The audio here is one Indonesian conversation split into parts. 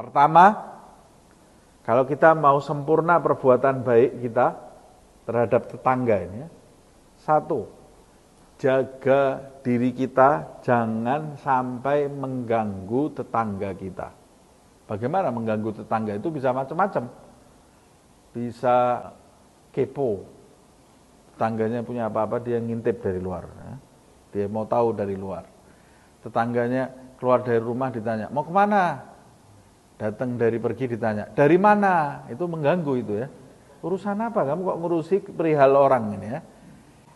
Pertama, kalau kita mau sempurna perbuatan baik kita terhadap tetangga ini, ya, satu, jaga diri kita jangan sampai mengganggu tetangga kita. Bagaimana mengganggu tetangga itu bisa macam-macam. Bisa kepo. Tetangganya punya apa-apa dia ngintip dari luar. Ya. Dia mau tahu dari luar. Tetangganya keluar dari rumah ditanya, mau ke mana? Datang dari pergi ditanya, dari mana? Itu mengganggu itu ya. Urusan apa? Kamu kok ngurusi perihal orang ini ya?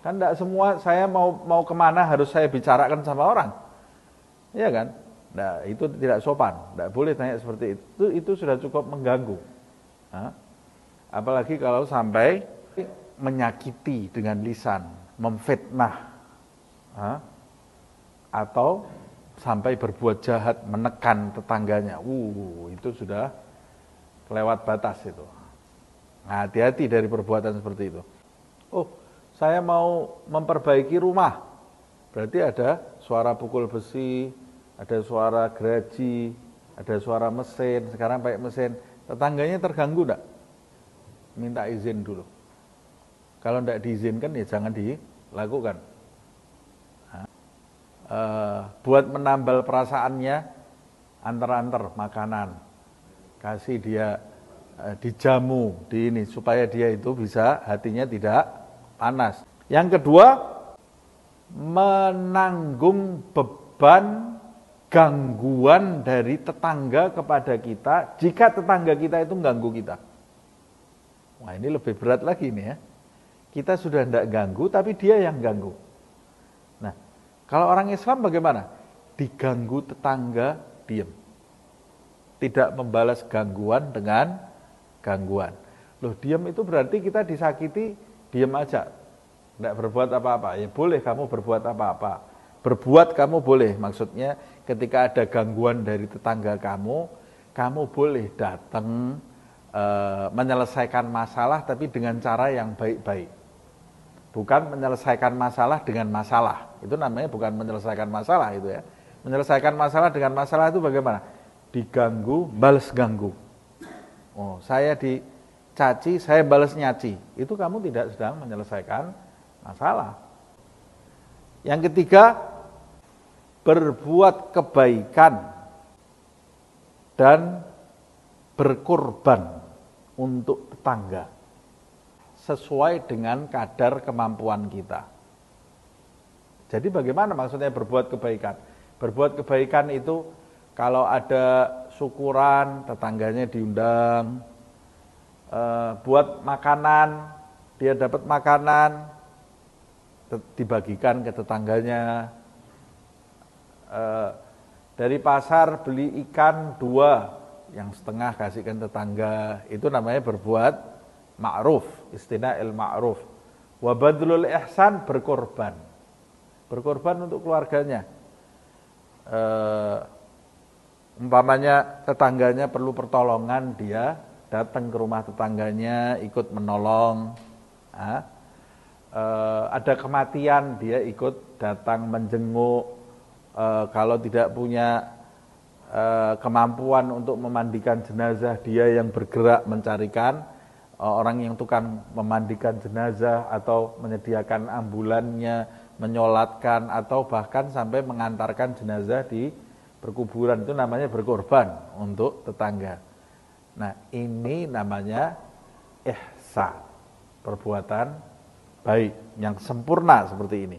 Kan tidak semua saya mau mau ke mana harus saya bicarakan sama orang. Iya kan? Nah, itu tidak sopan. Tidak boleh tanya seperti itu. Itu, itu sudah cukup mengganggu. Apalagi kalau sampai menyakiti dengan lisan, memfitnah, nah, atau sampai berbuat jahat, menekan tetangganya. Uh, itu sudah kelewat batas itu. Nah, hati-hati dari perbuatan seperti itu. Oh, saya mau memperbaiki rumah. Berarti ada suara pukul besi, ada suara geraji, ada suara mesin, sekarang pakai mesin. Tetangganya terganggu enggak? Minta izin dulu. Kalau enggak diizinkan ya jangan dilakukan uh, buat menambal perasaannya antar-antar makanan. Kasih dia uh, dijamu di ini supaya dia itu bisa hatinya tidak panas. Yang kedua menanggung beban gangguan dari tetangga kepada kita. Jika tetangga kita itu mengganggu kita. Wah ini lebih berat lagi nih ya. Kita sudah tidak ganggu tapi dia yang ganggu kalau orang Islam bagaimana? Diganggu tetangga, diam. Tidak membalas gangguan dengan gangguan. Loh, diam itu berarti kita disakiti, diam aja. Tidak berbuat apa-apa. Ya boleh kamu berbuat apa-apa. Berbuat kamu boleh. Maksudnya ketika ada gangguan dari tetangga kamu, kamu boleh datang e, menyelesaikan masalah tapi dengan cara yang baik-baik bukan menyelesaikan masalah dengan masalah. Itu namanya bukan menyelesaikan masalah itu ya. Menyelesaikan masalah dengan masalah itu bagaimana? Diganggu, balas ganggu. Oh, saya dicaci, saya balas nyaci. Itu kamu tidak sedang menyelesaikan masalah. Yang ketiga, berbuat kebaikan dan berkorban untuk tetangga sesuai dengan kadar kemampuan kita. Jadi bagaimana maksudnya berbuat kebaikan? Berbuat kebaikan itu kalau ada syukuran, tetangganya diundang, e, buat makanan, dia dapat makanan, dibagikan ke tetangganya. E, dari pasar beli ikan dua, yang setengah kasihkan tetangga, itu namanya berbuat ma'ruf, istilah il ma'ruf. Wa badlul ihsan berkorban. Berkorban untuk keluarganya. E, umpamanya tetangganya perlu pertolongan, dia datang ke rumah tetangganya, ikut menolong. Ha? E, ada kematian, dia ikut datang menjenguk. E, kalau tidak punya kemampuan untuk memandikan jenazah, dia yang bergerak mencarikan orang yang tukang memandikan jenazah atau menyediakan ambulannya, menyolatkan atau bahkan sampai mengantarkan jenazah di perkuburan itu namanya berkorban untuk tetangga. Nah ini namanya ihsan, perbuatan baik yang sempurna seperti ini.